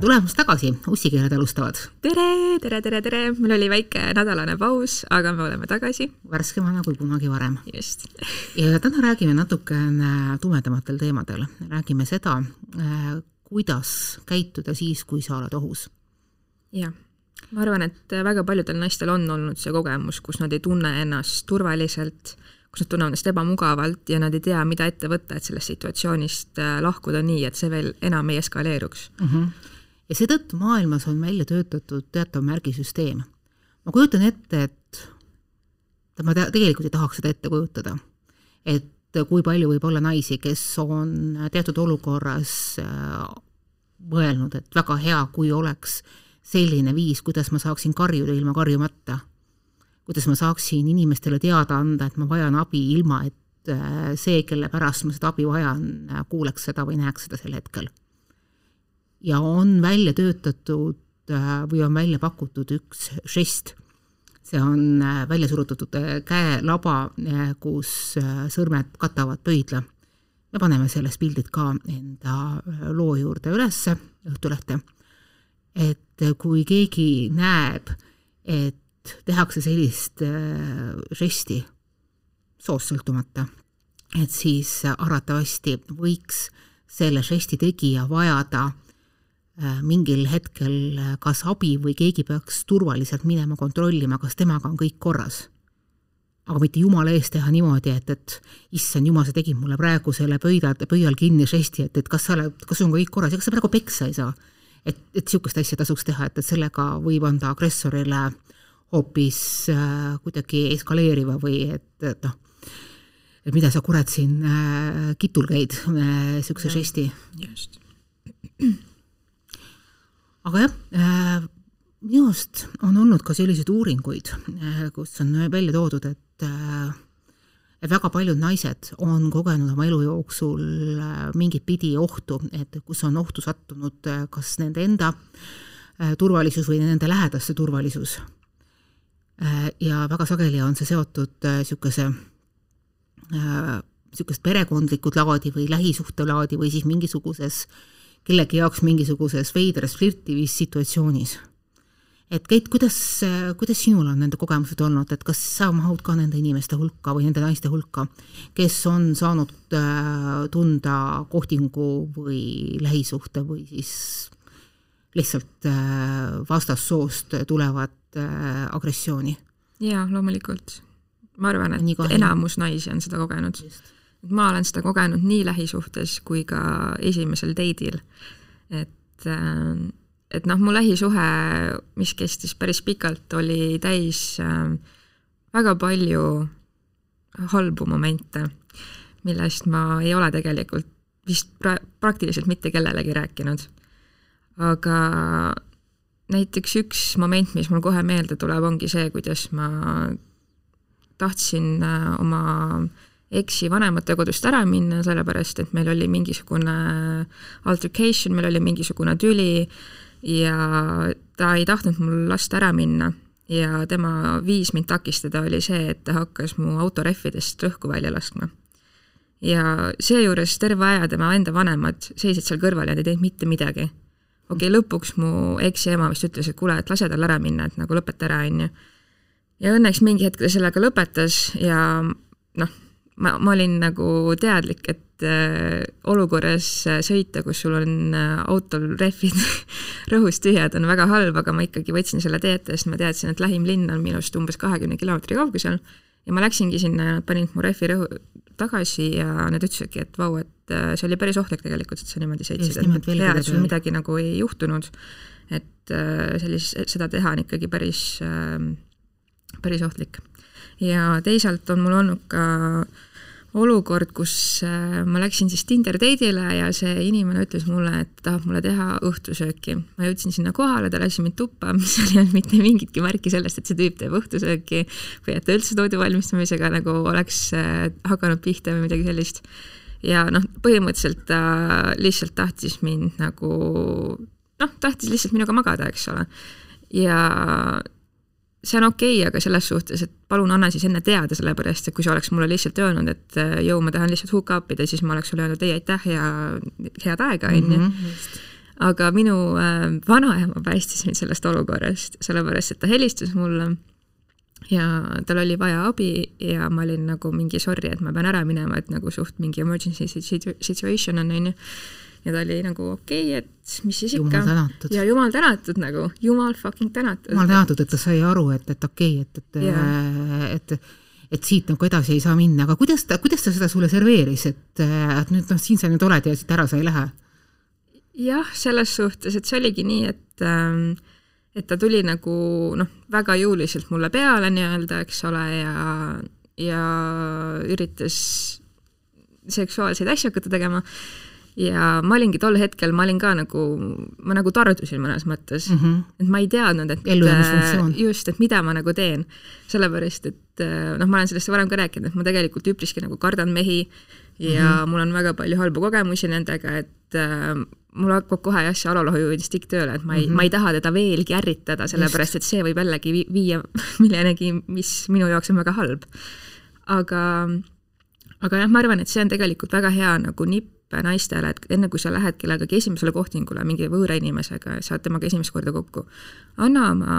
tulemast tagasi, ussikeeled alustavad. tere, tere, tere, tere, meil oli väike nädalane paus, aga me oleme tagasi. värskemana kui kunagi varem. just. ja täna räägime natukene tumedamatel teemadel, räägime seda, äh, kuidas käituda siis, kui sa oled ohus. jah, ma arvan, et väga paljudel naistel on olnud see kogemus, kus nad ei tunne ennast turvaliselt kus nad tunnevad ennast ebamugavalt ja nad ei tea, mida ette võtta, et sellest situatsioonist äh, lahkuda nii, et see veel enam ei eskaleeruks mm. -hmm. Ja seetõttu maailmas on välja töötatud teatav märgisüsteem. ma kujutan ette, et ma tegelikult ei tahaks seda ette kujutada, et kui palju võib olla naisi, kes on teatud olukorras äh, mõelnud, et väga hea, kui oleks selline viis, kuidas ma saaksin karjuda ilma karjumata kuidas ma saaksin inimestele teada anda, et ma vajan abi, ilma et äh, see, kelle pärast ma seda abi vajan, kuuleks seda või näeks seda sel hetkel. Ja on välja töötatud äh, või on välja pakutud üks žest, see on välja surutud käelaba, kus sõrmed katavad pöidla. me paneme sellest pildid ka enda loo juurde ülesse, Õhtulehte. et kui keegi näeb, et tehakse sellist äh, žesti soost sõltumata, et siis arvatavasti võiks selle žesti tegija vajada äh, mingil hetkel äh, kas abi või keegi peaks turvaliselt minema kontrollima, kas temaga on kõik korras. aga mitte jumala eest teha niimoodi, et, et issand jumal, sa tegid mulle praegu selle pöida, pöial kinni žesti, et, et kas sa oled, kas sul on kõik korras kas sa praegu peksa ei saa. et, et niisugust asja tasuks teha, et, et sellega võib anda agressorile äh, hoopis äh, kuidagi eskaleeriva või et, et noh, et mida sa kurat siin äh, kitul käid äh,, niisuguse žesti. just. Aga jah äh,, minu arust on olnud ka selliseid uuringuid äh,, kus on välja toodud, et äh, et väga paljud naised on kogenud oma elu jooksul äh, mingit pidi ohtu, et kus on ohtu sattunud äh, kas nende enda äh, turvalisus või nende lähedaste turvalisus. Äh, ja väga sageli on see seotud niisuguse äh, niisugust äh, perekondlikud laadi või lähisuhte laadi või siis mingisuguses, kellegi jaoks mingisuguses veidras flirtivis situatsioonis. et Keit, kuidas, kuidas sinul on nende kogemused olnud, et kas sa mahud ka nende inimeste hulka või nende naiste hulka, kes on saanud tunda kohtingu või lähisuhte või siis lihtsalt vastassoost tulevat äh, agressiooni. jaa, loomulikult. ma arvan, et enamus naisi on seda kogenud. Ma olen seda kogenud nii lähisuhtes kui ka esimesel date'il. et, äh, et noh, mu lähisuhe, mis kestis päris pikalt, oli täis äh, väga palju halbu momente, millest ma ei ole tegelikult vist pra-, praktiliselt mitte kellelegi rääkinud. aga näiteks üks moment, mis mul kohe meelde tuleb, ongi see, kuidas ma tahtsin äh, eksi vanematekodust ära minna, sellepärast et meil oli mingisugune altercation, meil oli mingisugune tüli ja ta ei tahtnud mul lasta ära minna ja tema viis mind takistada oli see, et ta hakkas mu autorehvidest õhku välja laskma. ja seejuures terve aja tema enda vanemad seisid seal kõrval ja nad ei teinud mitte midagi okei okay,, lõpuks mu eksi ema vist ütles, et kuule, et lase tal ära minna, et nagu lõpeta ära, onju. ja õnneks mingi hetk ta sellega lõpetas ja noh, ma, ma olin nagu teadlik, et äh, olukorras sõita, kus sul on äh, autol rehvid rõhust tühjad, on väga halb, aga ma ikkagi võtsin selle tee ette, sest ma teadsin, et lähim linn on minust umbes kahekümne kilomeetri kaugusel ja ma läksingi sinna ja nad panid mu rehvi rõhu tagasi ja nad ütlesidki, et vau, et äh, see oli päris ohtlik tegelikult, et sa niimoodi sõitsid, et hea, et sul midagi nagu ei juhtunud. et äh, sellist, seda teha on ikkagi päris, ähm, päris ohtlik. ja teisalt on mul olnud ka äh, olukord, kus äh, ma läksin siis Tinder date'ile ja see inimene ütles mulle, et tahab mulle teha õhtusööki. ma jõudsin sinna kohale, ta lasi mind tuppa, mis ei olnud mitte mingitki märki sellest, et see tüüp teeb õhtusööki või et ta üldse toidu valmistamisega nagu oleks äh, hakanud pihta või midagi sellist. ja noh, põhimõtteliselt ta lihtsalt tahtis mind nagu noh, tahtis lihtsalt minuga magada, eks ole. ja see on okei okay,, aga selles suhtes, et palun anna siis enne teada, sellepärast et kui sa oleks mulle lihtsalt öelnud, et äh, jõu, ma tahan lihtsalt hook up ida, siis ma oleks sulle öelnud ei, aitäh ja head aega, on ju. Mhm, aga minu äh, vanaema päästis mind sellest olukorrast, sellepärast et ta helistas mulle ja tal oli vaja abi ja ma olin nagu mingi sorry, et ma pean ära minema, et nagu suht mingi emergency situation on, onju. Ja ta oli nagu okei okay,, et mis siis ikka. ja jumal tänatud nagu, jumal fucking tänatud. jumal tänatud, et ta sai aru, et, et okei okay,, et, et yeah., et et siit nagu edasi ei saa minna, aga kuidas ta, kuidas ta seda sulle serveeris, et, et nüüd noh, siin sa nüüd oled ja siit ära sa ei lähe? jah, selles suhtes, et see oligi nii, et ähm, et ta tuli nagu noh, väga jõuliselt mulle peale nii-öelda, eks ole, ja, ja üritas seksuaalseid asju hakata tegema ja ma olingi tol hetkel, ma olin ka nagu, ma nagu tardusin mõnes mõttes mm, -hmm. et ma ei teadnud, et just, et mida ma nagu teen. sellepärast, et noh, ma olen sellest varem ka rääkinud, et ma tegelikult üpriski nagu kardan mehi ja mm -hmm. mul on väga palju halbu kogemusi nendega, et äh, mul hakkab kohe jah, see alalhoiuinstinkt tööle, et ma ei mm, -hmm. ma ei taha teda veelgi ärritada, sellepärast et see võib jällegi viia millenegi, mis minu jaoks on väga halb. aga, aga jah, ma arvan, et see on tegelikult väga hea nagu nipp naistele, et enne kui sa lähed kellegagi esimesele kohtingule mingi võõra inimesega ja saad temaga esimest korda kokku, anna oma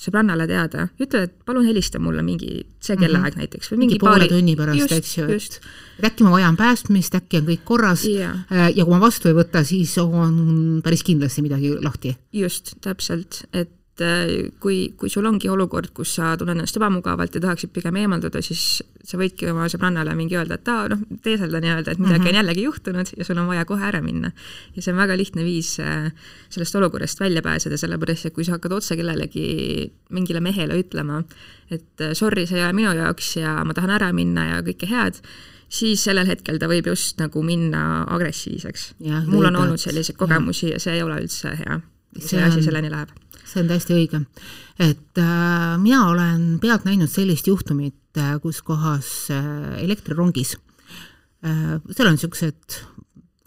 sõbrannale teada, ütle, et palun helista mulle mingi see kellaaeg mm -hmm. näiteks või mingi, mingi poole paari... tunni pärast, eks ju, et äkki ma vajan päästmist, äkki on kõik korras ja. Äh, ja kui ma vastu ei võta, siis on päris kindlasti midagi lahti. just, täpselt, et et äh, kui, kui sul ongi olukord, kus sa tunned ennast ebamugavalt ja tahaksid pigem eemalduda, siis sa võidki oma sõbrannale mingi öelda, et aa, noh, teeselda nii-öelda, et midagi mm -hmm. on jällegi juhtunud ja sul on vaja kohe ära minna. ja see on väga lihtne viis äh, sellest olukorrast välja pääseda, sellepärast et kui sa hakkad otse kellelegi, mingile mehele ütlema, et äh, sorry, see ei ole minu jaoks ja ma tahan ära minna ja kõike head, siis sellel hetkel ta võib just nagu minna agressiivseks. mul on olnud selliseid kogemusi ja, ja see ei ole üldse hea. see asi selleni läheb see on täiesti õige. et äh, mina olen pealt näinud sellist juhtumit äh,, kus kohas äh, elektrirongis äh,, seal on niisugused,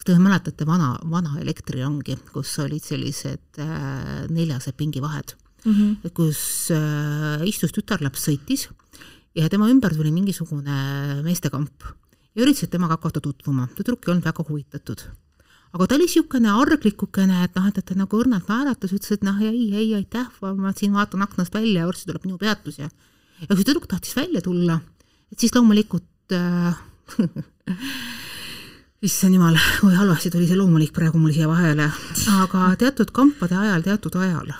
te mäletate vana, vana elektrirongi, kus olid sellised äh, neljased pingivahed mm, -hmm. kus äh, istus tütarlaps, sõitis ja tema ümber tuli mingisugune meestekamp ja üritasid temaga hakata tutvuma, tüdruk ei olnud väga huvitatud aga ta oli niisugune arglikukene, et noh, et, et ta nagu õrnalt naeratas, ütles, et noh, ei, ei, aitäh, ma siin vaatan aknast välja ja varsti tuleb minu peatus ja ja kui see tüdruk tahtis välja tulla, et siis loomulikult äh, issand jumal, kui halvasti tuli see loomulik praegu mul siia vahele, aga teatud kampade ajal, teatud ajal,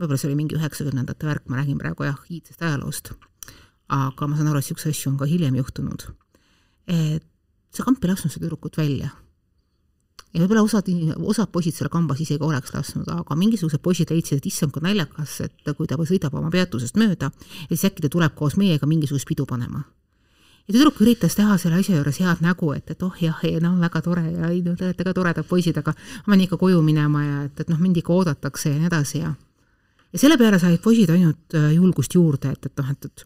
võib-olla see oli mingi üheksakümnendate värk, ma räägin praegu jah, iidsest ajaloost, aga ma saan aru, et niisuguseid asju on ka hiljem juhtunud, et see kamp ei lasknud seda tüdrukut välja ja võib-olla osad, osad poisid selle kambas isegi oleks lasknud, aga mingisugused poisid leidsid, et issand, kui naljakas, et kui ta sõidab oma peatusest mööda, siis äkki ta tuleb koos meiega mingisugust pidu panema. ja tüdruk üritas teha selle asja juures head nägu, et, et oh jah, ei no väga tore ja ei no te olete ka toredad poisid, aga ma pean ikka koju minema ja et, et noh, mind ikka oodatakse ja nii edasi ja ja selle peale said poisid ainult äh, julgust juurde, et, et noh, et, et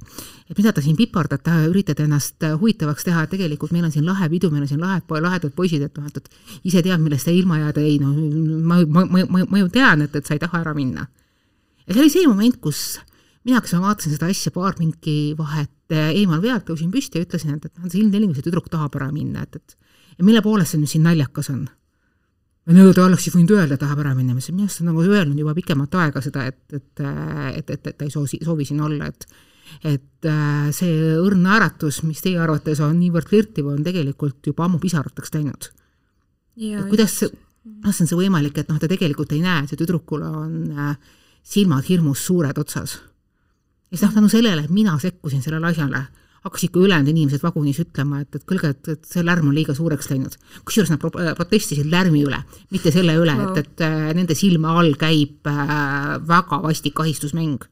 et mida ta siin pipardad, ta üritad ennast äh, huvitavaks teha, et tegelikult meil on siin lahe pidu, meil on siin lahed, lahedad poisid, et noh, et, et ise tead, millest sa ilma jääda, ei no ma, ma, ma, ma, ma ju tean, et, et sa ei taha ära minna. ja see oli see moment, kus mina, kes ma vaatasin seda asja paar mingi vahet äh, eemal pealt, tõusin püsti ja ütlesin, et, et noh, see ilmselgelt see tüdruk tahab ära minna, et, et ja mille poolest see nüüd siin naljakas on no ta oleks võinud öelda, tahab ära minna, ma ütlesin, minu arust on nagu öelnud juba pikemat aega seda, et, et, et, et, et ta ei soovi, soovi siin olla, et et äh, see õrn naeratus, mis teie arvates on niivõrd flirtiv, on tegelikult juba ammu pisarateks läinud. kuidas kuidas on see võimalik, et noh, ta tegelikult ei näe, et see tüdrukul on äh, silmad hirmus suured otsas. ja siis noh, tänu sellele, et mina sekkusin sellele asjale hakkasid ka ülejäänud inimesed vagunis ütlema, et, et kuulge, et, et see lärm on liiga suureks läinud. kusjuures nad pro protestisid lärmi üle, mitte selle üle no., et, et äh, nende silme all käib äh, väga vastik ahistusmäng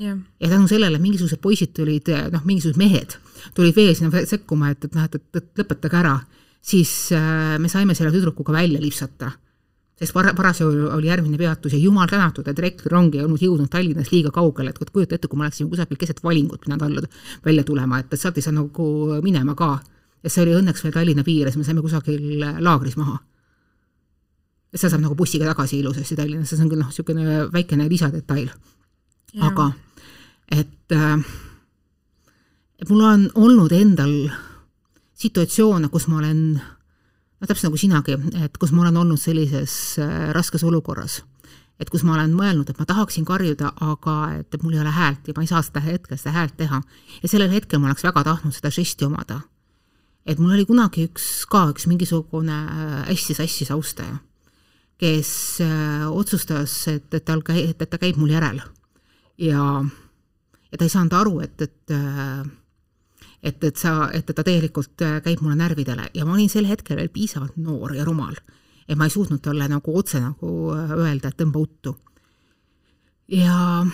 yeah.. ja tänu sellele mingisugused poisid tulid, noh, mingisugused mehed tulid veel sinna sekkuma, et, et noh, et, et, et lõpetage ära, siis äh, me saime selle tüdrukuga välja lipsata sest para-, parasjagu oli järgmine peatus ja jumal tänatud, et elektrirong ei olnud jõudnud Tallinnast liiga kaugele, et kujuta ette, kui me oleksime kusagil keset valingut pidanud alla, välja tulema, et, et sealt ei saa nagu minema ka. ja see oli õnneks veel Tallinna piires, me saime kusagil laagris maha. et seal saab nagu bussiga tagasi ilusasti Tallinnasse, see on küll noh, niisugune väikene lisadetail. aga et äh, et mul on olnud endal situatsioone, kus ma olen no täpselt nagu sinagi, et kus ma olen olnud sellises äh, raskes olukorras, et kus ma olen mõelnud, et ma tahaksin karjuda, aga et, et mul ei ole häält ja ma ei saa seda hetkel seda häält teha. ja sellel hetkel ma oleks väga tahtnud seda žesti omada. et mul oli kunagi üks, ka üks mingisugune äh, hästi sassis austaja, kes äh, otsustas, et, et tal käi-, et, ta käib mul järel. ja, ja ta ei saanud aru, et, et et, et sa, et ta tegelikult äh, käib mulle närvidele ja ma olin sel hetkel veel piisavalt noor ja rumal, et ma ei suutnud talle nagu otse nagu äh, öelda, et tõmba uttu. ja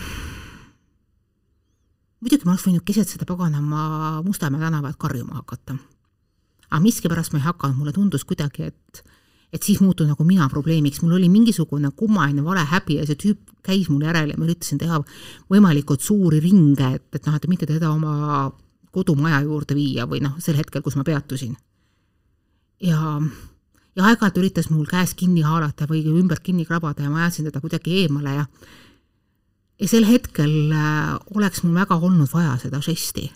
muidugi ma oleks võinud keset seda paganama Mustamäe tänavat karjuma hakata. aga miskipärast ma ei hakanud, mulle tundus kuidagi, et et siis muutus nagu mina probleemiks, mul oli mingisugune kummaline valehäbi ja see tüüp käis mul järel ja ma üritasin teha võimalikult suuri ringe, et, et noh, et mitte teda oma kodumaja juurde viia või noh, sel hetkel, kus ma peatusin. ja, ja aeg-ajalt üritas mul käest kinni haarata või ümbert kinni krabada ja ma ajasin teda kuidagi eemale ja ja sel hetkel äh, oleks mul väga olnud vaja seda žesti,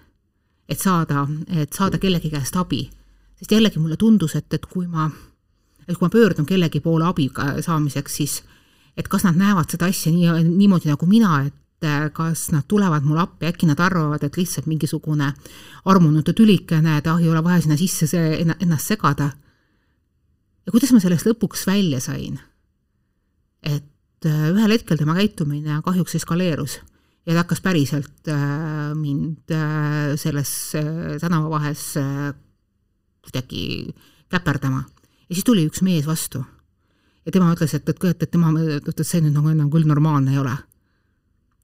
et saada, et saada kellegi käest abi. sest jällegi mulle tundus, et, et kui ma, et kui ma pöördun kellegi poole abi saamiseks, siis et kas nad näevad seda asja nii, niimoodi nagu mina, et et kas nad tulevad mulle appi, äkki nad arvavad, et lihtsalt mingisugune armunud tülikene, et ah, ei ole vaja sinna sisse see, ennast segada. ja kuidas ma sellest lõpuks välja sain? et äh, ühel hetkel tema käitumine kahjuks eskaleerus ja ta hakkas päriselt äh, mind äh, selles tänavavahes kuidagi käperdama. ja siis tuli üks mees vastu. ja tema ütles, et, et, et tema, et see nüüd nagu enam küll normaalne ei ole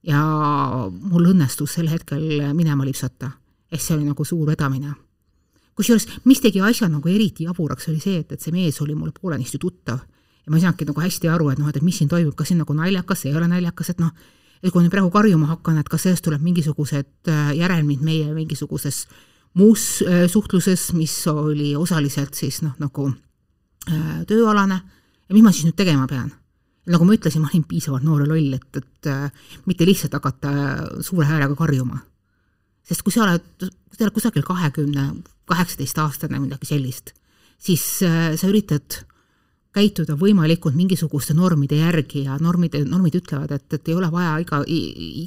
ja mul õnnestus sel hetkel minema lipsata. ehk see oli nagu suur vedamine. kusjuures, mis tegi asja nagu eriti jaburaks, oli see, et, et see mees oli mulle poolenisti tuttav ja ma ei saanudki nagu hästi aru, et noh, et, et mis siin toimub, kas see on nagu naljakas, ei ole naljakas, et noh, et kui nüüd praegu karjuma hakkan, et kas sellest tuleb mingisugused äh, järelmid meie mingisuguses muus äh, suhtluses, mis oli osaliselt siis noh, nagu äh, tööalane ja mis ma siis nüüd tegema pean nagu ma ütlesin, ma olin piisavalt noor ja loll, et, et äh, mitte lihtsalt hakata äh, suure häälega karjuma. sest kui sa oled, kui sa oled kusagil kahekümne, kaheksateistaastane, midagi sellist, siis äh, sa üritad käituda võimalikult mingisuguste normide järgi ja normid, normid ütlevad, et, et ei ole vaja iga,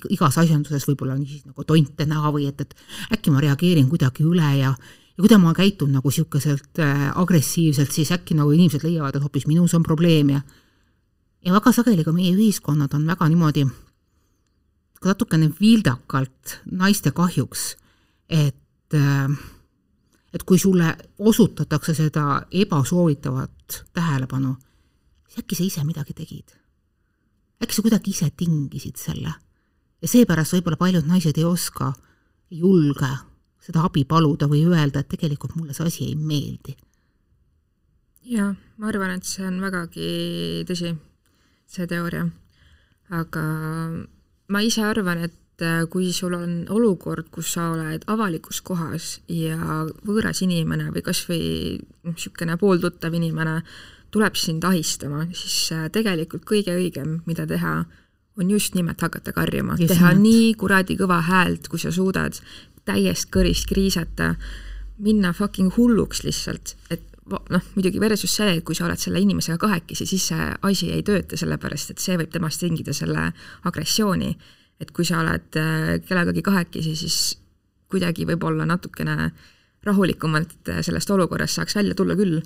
igas asjanduses võib-olla niiviisi nagu tonte näha või et, et äkki ma reageerin kuidagi üle ja ja kui ma käitun nagu niisuguselt agressiivselt, siis äkki nagu inimesed leiavad, et hoopis minus on probleem ja ja väga sageli ka meie ühiskonnad on väga niimoodi natukene vildakalt naiste kahjuks, et, äh, et kui sulle osutatakse seda ebasoovitavat tähelepanu, siis äkki sa ise midagi tegid. äkki sa kuidagi ise tingisid selle. ja seepärast võib-olla paljud naised ei oska, ei julge seda abi paluda või öelda, et tegelikult mulle see asi ei meeldi. jaa, ma arvan, et see on vägagi tõsi see teooria. aga ma ise arvan, et äh, kui sul on olukord, kus sa oled avalikus kohas ja võõras inimene või kas või niisugune pooltuttav inimene tuleb sind ahistama, siis äh, tegelikult kõige õigem, mida teha, on just nimelt hakata karjuma, teha nimelt. nii kuradi kõva häält, kui sa suudad, täiest kõrist kriisata, minna fucking hulluks lihtsalt, et noh, muidugi versus see, et kui sa oled selle inimesega kahekesi, siis see asi ei tööta, sellepärast et see võib temast tingida selle agressiooni. et kui sa oled äh, kellegagi kahekesi, siis kuidagi võib-olla natukene rahulikumalt äh, sellest olukorrast saaks välja tulla küll,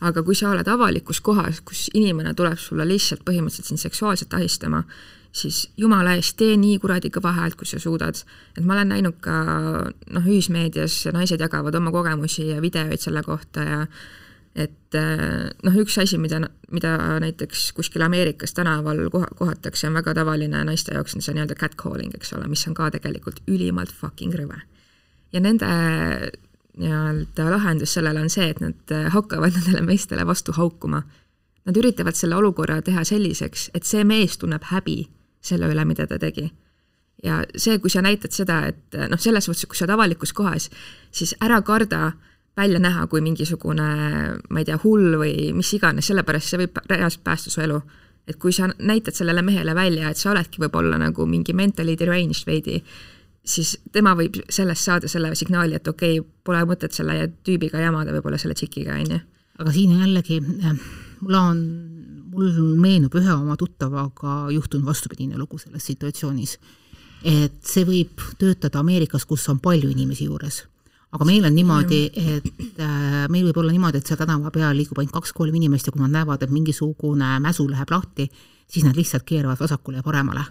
aga kui sa oled avalikus kohas, kus inimene tuleb sulle lihtsalt põhimõtteliselt sind seksuaalselt ahistama, siis jumala eest tee nii kuradi kõva häält, kui sa suudad. et ma olen näinud ka noh, ühismeedias naised jagavad oma kogemusi ja videoid selle kohta ja et äh, noh, üks asi, mida, mida näiteks kuskil Ameerikas tänaval koha, kohatakse, on väga tavaline naiste jaoks, on see nii-öelda catcalling, eks ole, mis on ka tegelikult ülimalt fucking rõve. ja nende nii-öelda lahendus sellele on see, et nad hakkavad nendele meestele vastu haukuma. Nad üritavad selle olukorra teha selliseks, et see mees tunneb häbi selle üle, mida ta tegi. ja see, kui sa näitad seda, et noh, selles suhtes, kui sa oled avalikus kohas, siis ära karda äh, välja näha kui mingisugune, ma ei tea, hull või mis iganes, sellepärast see võib reaalselt päästa su elu. et kui sa näitad sellele mehele välja, et sa oledki võib-olla nagu mingi mentally deranged veidi, siis tema võib sellest saada selle signaali, et okei okay,, pole mõtet selle tüübiga jamada, võib-olla selle tšikiga, on ju aga siin jällegi, mul on, mul meenub ühe oma tuttavaga juhtunud vastupidine lugu selles situatsioonis. et see võib töötada Ameerikas, kus on palju inimesi juures aga meil on niimoodi, et äh, meil võib olla niimoodi, et seal tänava peal liigub ainult kaks-kolm inimest ja kui nad näevad, et mingisugune mäsu läheb lahti, siis nad lihtsalt keeravad vasakule ja paremale.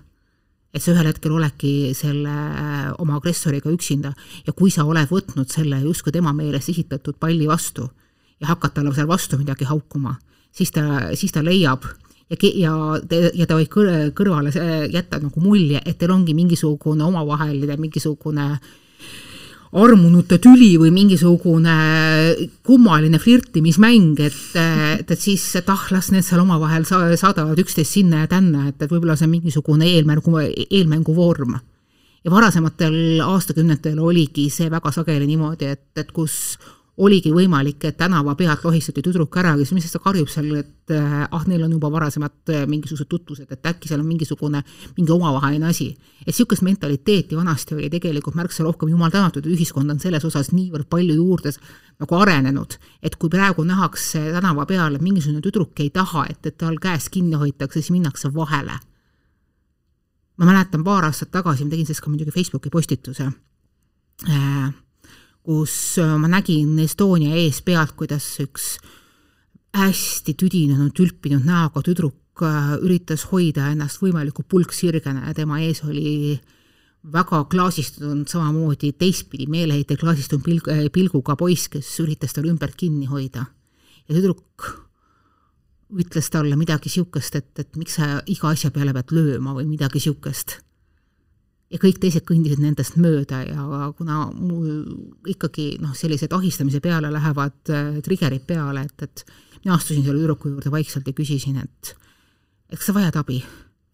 et sa ühel hetkel oledki selle äh, oma agressoriga üksinda ja kui sa oled võtnud selle justkui tema meelest esitatud palli vastu ja hakkad talle seal vastu midagi haukuma, siis ta, siis ta leiab ja, ja, ja ta võib kõrvale jätta nagu mulje, et teil ongi mingisugune omavaheline mingisugune äh, armunute tüli või mingisugune kummaline flirtimismäng, et, et, et siis, et ah, las need seal omavahel sa-, saadavad üksteist sinna ja tänna, et, et võib-olla see on mingisugune eelmärgu, eelmängu vorm. ja varasematel aastakümnetel oligi see väga sageli niimoodi, et, et kus oligi võimalik, et tänava pealt lohistati tüdruk ära, kes, mis ta karjub seal, et äh, ah, neil on juba varasemad äh, mingisugused tutvused, et äkki seal on mingisugune, mingi omavaheline asi. et niisugust mentaliteeti vanasti oli tegelikult märksa rohkem, jumal tänatud, ühiskond on selles osas niivõrd palju juurde nagu arenenud, et kui praegu nähakse tänava peal, et mingisugune tüdruk ei taha, et, et tal käest kinni hoitakse, siis minnakse vahele. ma mäletan, paar aastat tagasi ma tegin sellest ka muidugi Facebooki postituse äh, kus äh, ma nägin Estonia ees pealt, kuidas üks hästi tüdinenud, tülpinud näoga tüdruk äh, üritas hoida ennast võimalikult pulksirgena ja tema ees oli väga klaasistunud, samamoodi teistpidi meeleheite klaasistunud pilg, äh, pilguga poiss, kes üritas tal ümbert kinni hoida. ja tüdruk ütles talle midagi niisugust, et, et miks sa iga asja peale pead lööma või midagi niisugust ja kõik teised kõndisid nendest mööda ja kuna mul ikkagi noh, sellised ahistamise peale lähevad äh, trigger'id peale, et, et mina astusin selle tüdruku juurde vaikselt ja küsisin, et et kas sa vajad abi?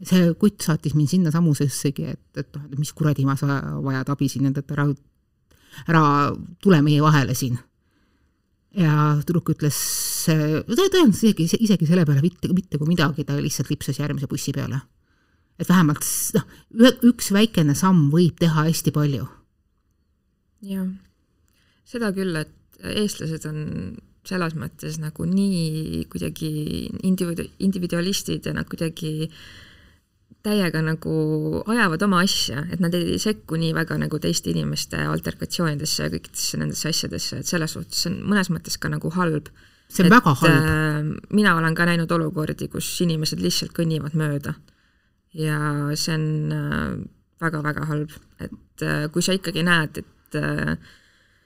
see kutt saatis mind sinnasamusessegi, et, et noh, et mis kuradi ma sa vajad abi siin, et, et ära, ära tule meie vahele siin. ja tüdruk ütles, tõenäoliselt isegi, isegi selle peale mitte, mitte kui midagi, ta lihtsalt lipsas järgmise bussi peale et vähemalt noh, üks väikene samm võib teha hästi palju. jah, seda küll, et eestlased on selles mõttes nagu nii kuidagi individu-, individualistid ja nad kuidagi täiega nagu ajavad oma asja, et nad ei sekku nii väga nagu teiste inimeste alterkatsioonidesse ja kõikidesse nendesse asjadesse, et selles suhtes on mõnes mõttes ka nagu halb. see on et, väga halb. Äh, mina olen ka näinud olukordi, kus inimesed lihtsalt kõnnivad mööda ja see on väga-väga äh, halb, et äh, kui sa ikkagi näed, et äh,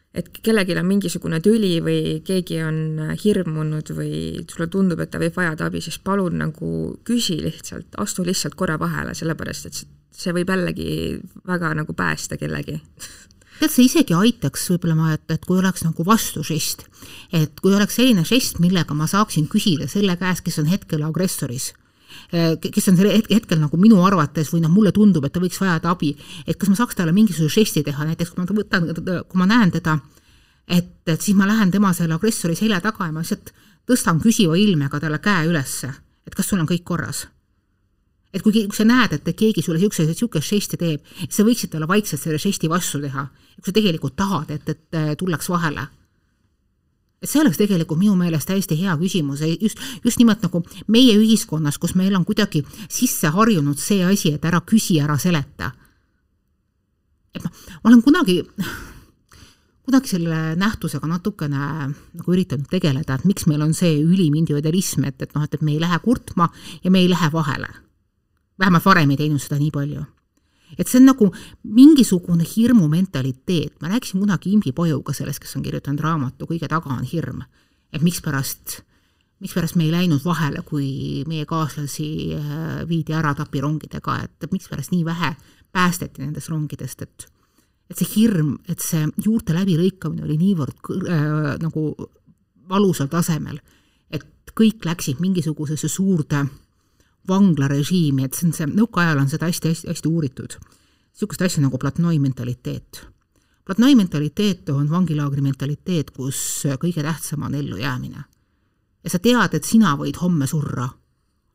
et kellelgi on mingisugune tüli või keegi on hirmunud või sulle tundub, et ta võib vajada abi, siis palun nagu küsi lihtsalt, astu lihtsalt korra vahele, sellepärast et see võib jällegi väga nagu päästa kellegi. Tead, see isegi aitaks võib-olla ma, et, et kui oleks nagu vastužest, et kui oleks selline žest, millega ma saaksin küsida selle käest, kes on hetkel agressoris kes on selle hetkel, nagu minu arvates või noh, mulle tundub, et ta võiks vajada abi, et kas ma saaks talle mingisuguse žesti teha, näiteks kui ma võtan, kui ma näen teda, et, et siis ma lähen tema selle agressori selja taga ja ma lihtsalt tõstan küsiva ilmega talle käe ülesse, et kas sul on kõik korras? Et kui, kui sa näed, et keegi sulle niisuguse, niisugust žesti teeb, sa võiksid talle vaikselt selle žesti vastu teha. kui sa tegelikult tahad, et, et tullaks vahele et see oleks tegelikult minu meelest täiesti hea küsimus, just, just nimelt nagu meie ühiskonnas, kus meil on kuidagi sisse harjunud see asi, et ära küsi, ära seleta. et noh, ma olen kunagi, kunagi selle nähtusega natukene nagu üritanud tegeleda, et miks meil on see ülim individualism, et, et noh, et, et me ei lähe kurtma ja me ei lähe vahele. vähemalt varem ei teinud seda nii palju et see on nagu mingisugune hirmumentaliteet, ma rääkisin kunagi Imbi Pojuga sellest, kes on kirjutanud raamatu Kõige taga on hirm. et mikspärast, mikspärast me ei läinud vahele, kui meie kaaslasi äh, viidi ära tapirongidega, et mikspärast nii vähe päästeti nendest rongidest, et et see hirm, et see juurte läbilõikamine oli niivõrd äh, nagu valusal tasemel, et kõik läksid mingisugusesse suurde vanglarežiimi, et see on see, nõukaajal on seda hästi-hästi-hästi uuritud. niisugust asja nagu platnoi mentaliteet. platnoi mentaliteet on vangilaagri mentaliteet, kus kõige tähtsam on ellujäämine. ja sa tead, et sina võid homme surra,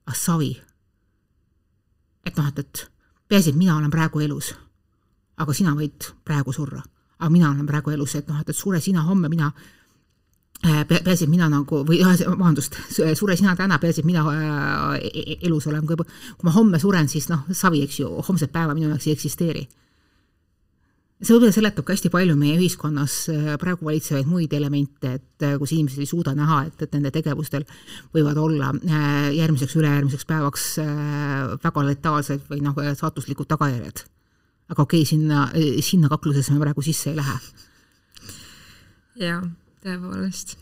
ah savi. et noh, et, et peaasi, et mina olen praegu elus. aga sina võid praegu surra. aga mina olen praegu elus, et noh, et, et sure sina homme, mina peaasi, et mina nagu, või vabandust, sure sina täna, peaasi, et mina äh, e-, e-, elus olen, kui, kui ma homme suren, siis noh, savi, eks ju, homset päeva minu jaoks ei eksisteeri. see võib-olla seletab ka hästi palju meie ühiskonnas äh, praegu valitsevaid muid elemente, et kus inimesed ei suuda näha, et, et nende tegevustel võivad olla järgmiseks, ülejärgmiseks päevaks väga letaalsed või noh, saatuslikud tagajärjed. aga okei okay,, sinna, sinna kaklusesse me praegu sisse ei lähe. jah tõepoolest.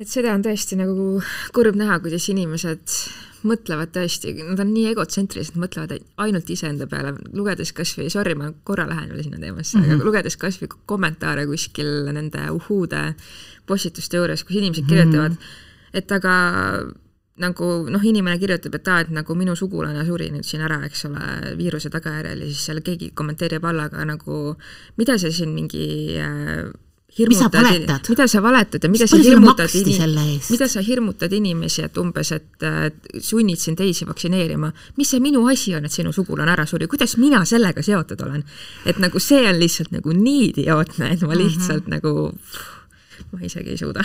et seda on tõesti nagu kurb näha, kuidas inimesed mõtlevad tõesti, nad on nii egotsentrilised, mõtlevad ainult iseenda peale, lugedes kas või, sorry, ma korra lähen veel sinna teemasse mm, -hmm. aga mhm. lugedes kas või kommentaare kuskil nende uhhuude postituste juures, kus inimesed kirjutavad mm, -hmm. et aga nagu noh, inimene kirjutab, et aa, et nagu minu sugulane suri nüüd siin ära, eks ole, viiruse tagajärjel ja siis seal keegi kommenteerib alla ka nagu, mida see siin mingi äh, hirmutad, mida sa valetad ja mida sa hirmutad inimesi, mida sa hirmutad inimesi, et umbes, et sunnid siin teisi vaktsineerima. mis see minu asi on, et sinu sugulane ära suri, kuidas mina sellega seotud olen? et nagu see on lihtsalt nagu nii idiootne, et ma lihtsalt mm -hmm. nagu, ma isegi ei suuda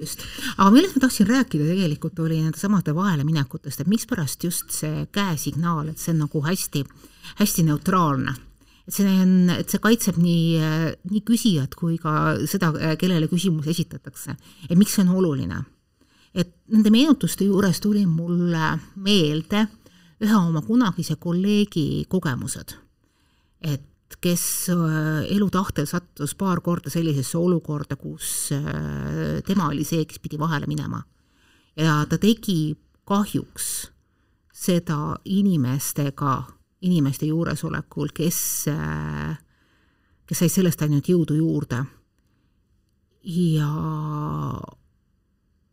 just, aga millest ma tahtsin rääkida tegelikult, oli nende samade vaheleminekutest, et mikspärast just see käesignaal, et see on nagu hästi, hästi neutraalne et see on, et see kaitseb nii, nii küsijat kui ka seda, kellele küsimus esitatakse. et miks see on oluline? et nende meenutuste juures tuli mulle meelde ühe oma kunagise kolleegi kogemused. et kes äh, elu tahtel sattus paar korda sellisesse olukorda, kus äh, tema oli see, kes pidi vahele minema. ja ta tegi kahjuks seda inimestega, inimeste juuresolekul, kes, kes sai sellest ainult jõudu juurde. ja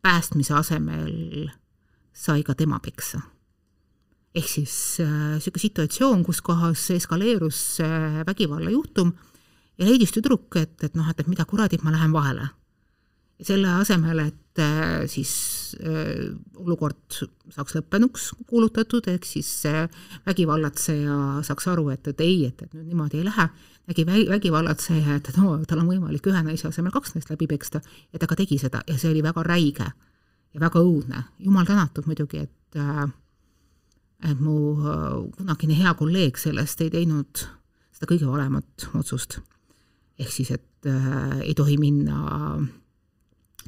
päästmise asemel sai ka tema peksa. ehk siis niisugune äh, situatsioon, kus kohas eskaleerus äh, vägivallajuhtum ja leidis tüdruk, et, et noh, et, et mida kuradit, ma lähen vahele selle asemel, et äh, siis äh, olukord saaks lõppenuks kuulutatud, ehk siis vägivallatseja saaks aru, et, et ei, et, et nüüd niimoodi ei lähe, nägi vägivallatseja, et no tal on võimalik ühe naise asemel kaks naist läbi peksta ja ta ka tegi seda ja see oli väga räige ja väga õudne. jumal tänatud muidugi, et äh, et mu kunagine hea kolleeg sellest ei teinud seda kõige valemat otsust. ehk siis, et äh, ei tohi minna äh,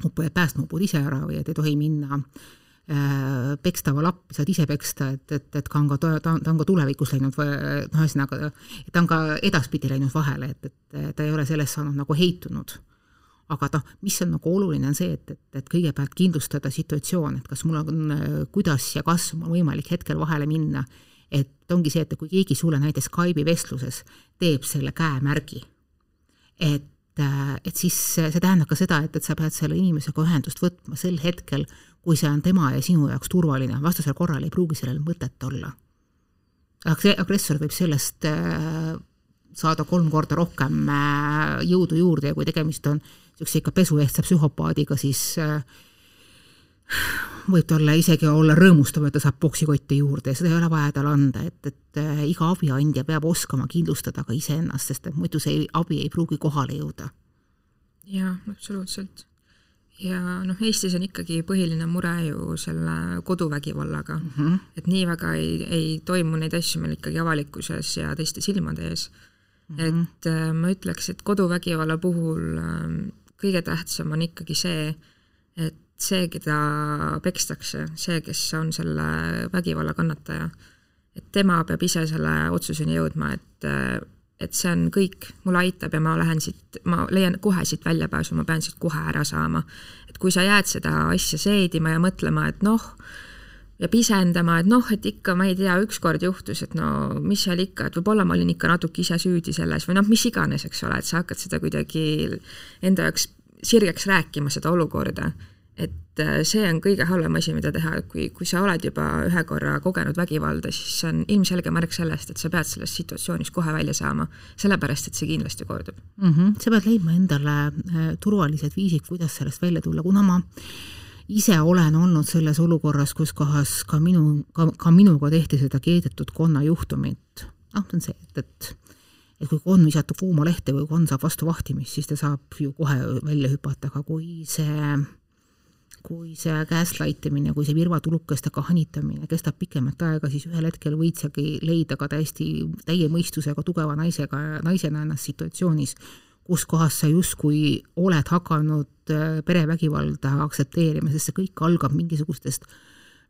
upud ise ära või et ei tohi minna äh, pekstava lappi, saad ise peksta, et, et, et ka on ka, ta, ta on ka tulevikus läinud noh, ühesõnaga, ta on ka edaspidi läinud vahele, et, et ta ei ole sellest saanud nagu heitunud. aga noh, mis on nagu oluline, on see, et, et, et kõigepealt kindlustada situatsioon, et kas mul on, kuidas ja kas on võimalik hetkel vahele minna, et ongi see, et kui keegi sulle näiteks Skype'i vestluses teeb selle käemärgi, et et siis see tähendab ka seda, et, et sa pead selle inimesega ühendust võtma sel hetkel, kui see on tema ja sinu jaoks turvaline, vastasel korral ei pruugi sellel mõtet olla. agressor võib sellest äh, saada kolm korda rohkem äh, jõudu juurde ja kui tegemist on niisuguse ikka pesuehtsa psühhopaadiga, siis võib talle isegi olla rõõmustav, et ta saab poksikotti juurde ja seda ei ole vaja talle anda, et, et äh, iga abiandja peab oskama kindlustada ka iseennast, sest et muidu see abi ei pruugi kohale jõuda. jaa, absoluutselt. ja noh, Eestis on ikkagi põhiline mure ju selle koduvägivallaga mm, -hmm. et nii väga ei, ei toimu neid asju meil ikkagi avalikkuses ja teiste silmade ees mm. -hmm. et äh, ma ütleks, et koduvägivalla puhul äh, kõige tähtsam on ikkagi see, et see, keda pekstakse, see, kes on selle vägivalla kannataja, et tema peab ise selle otsuseni jõudma, et et see on kõik, mulle aitab ja ma lähen siit, ma leian kohe siit väljapääsu, ma pean siit kohe ära saama. et kui sa jääd seda asja seedima ja mõtlema, et noh, ja pisendama, et noh, et ikka, ma ei tea, ükskord juhtus, et no mis seal ikka, et võib-olla ma olin ikka natuke ise süüdi selles või noh, mis iganes, eks ole, et sa hakkad seda kuidagi enda jaoks sirgeks rääkima, seda olukorda et äh, see on kõige halvem asi, mida teha, kui, kui sa oled juba ühe korra kogenud vägivalda, siis see on ilmselge märk sellest, et sa pead sellest situatsioonist kohe välja saama, sellepärast et see kindlasti kordub mm. -hmm. sa pead leidma endale äh, turvalised viisid, kuidas sellest välja tulla, kuna ma ise olen olnud selles olukorras, kus kohas ka minu, ka, ka minuga tehti seda keedetud konna juhtumit, noh, see on see, et, et et kui konn visata kuuma lehte või konn saab vastu vahtimist, siis ta saab ju kohe välja hüpata, aga kui see kui see gaslight imine, kui see virvatulukestega hanitamine kestab pikemat aega, siis ühel hetkel võid sagi leida ka täiesti täie mõistusega tugeva naisega, naisena ennast situatsioonis, kus kohas sa justkui oled hakanud äh, perevägivalda aktsepteerima, sest see kõik algab mingisugustest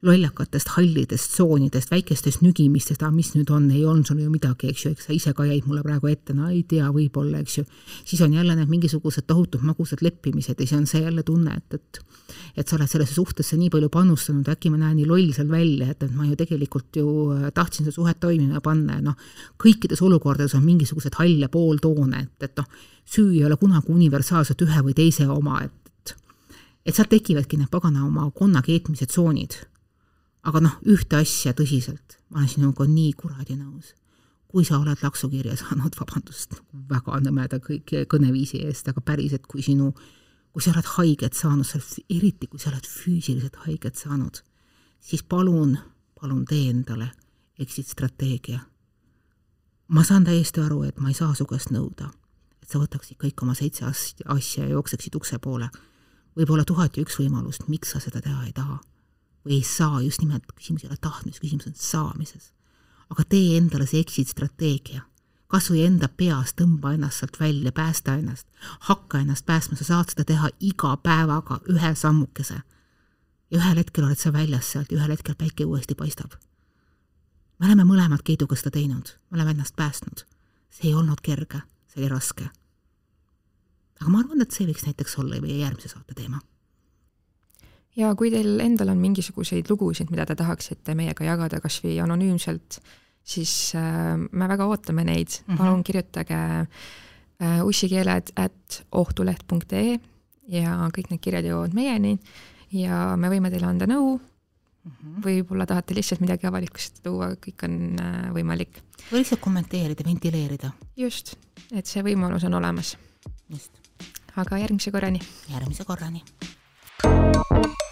lollakatest hallidest tsoonidest, väikestest nügimistest, aga mis nüüd on, ei olnud sul ju midagi, eks ju, eks sa ise ka jäid mulle praegu ette, no ei tea, võib-olla, eks ju. siis on jälle need mingisugused tohutud magusad leppimised ja siis on see jälle tunne, et, et et sa oled sellesse suhtesse nii palju panustanud, äkki ma näen nii loll seal välja, et, et ma ju tegelikult ju äh, tahtsin seda suhet toimima panna ja noh, kõikides olukordades on mingisugused halle pooltoone, et, et noh, süü ei ole kunagi universaalselt ühe või teise oma, et et sealt tekivadki need pagana oma konna keetmise tsoonid aga noh, ühte asja tõsiselt, ma olen sinuga nii kuradi nõus. kui sa oled laksukirja saanud, vabandust, väga nõmeda kõik kõneviisi eest, aga päriselt, kui sinu, kui sa oled haiget saanud, eriti kui sa oled füüsiliselt haiget saanud, siis palun, palun tee endale exit strateegia. ma saan täiesti aru, et ma ei saa su käest nõuda, et sa võtaksid kõik oma seitse asja ja jookseksid ukse poole. võib-olla tuhat ja üks võimalust, miks sa seda teha ei taha või ei saa, just nimelt küsimus ei ole tahtmises, küsimus on saamises. aga tee endale see exit strateegia. kas või enda peas tõmba ennast sealt välja, päästa ennast, hakka ennast päästma, sa saad seda teha iga päevaga ühe sammukese. ja ühel hetkel oled sa väljas sealt ja ühel hetkel päike uuesti paistab. me oleme mõlemad Keiduga seda teinud, me oleme ennast päästnud. see ei olnud kerge, see oli raske. aga ma arvan, et see võiks näiteks olla meie järgmise saate teema ja kui teil endal on mingisuguseid lugusid, mida te tahaksite meiega jagada, kas või anonüümselt, siis äh, me väga ootame neid -hmm. palun kirjutage äh, ussikeeled at ohtuleht.ee ja kõik need kirjad jõuavad meieni ja me võime teile anda nõu mm -hmm., võib-olla tahate lihtsalt midagi avalikkust tuua, kõik on äh, võimalik. või lihtsalt kommenteerida, ventileerida. just, et see võimalus on olemas. just. aga järgmise korrani. järgmise korrani. Música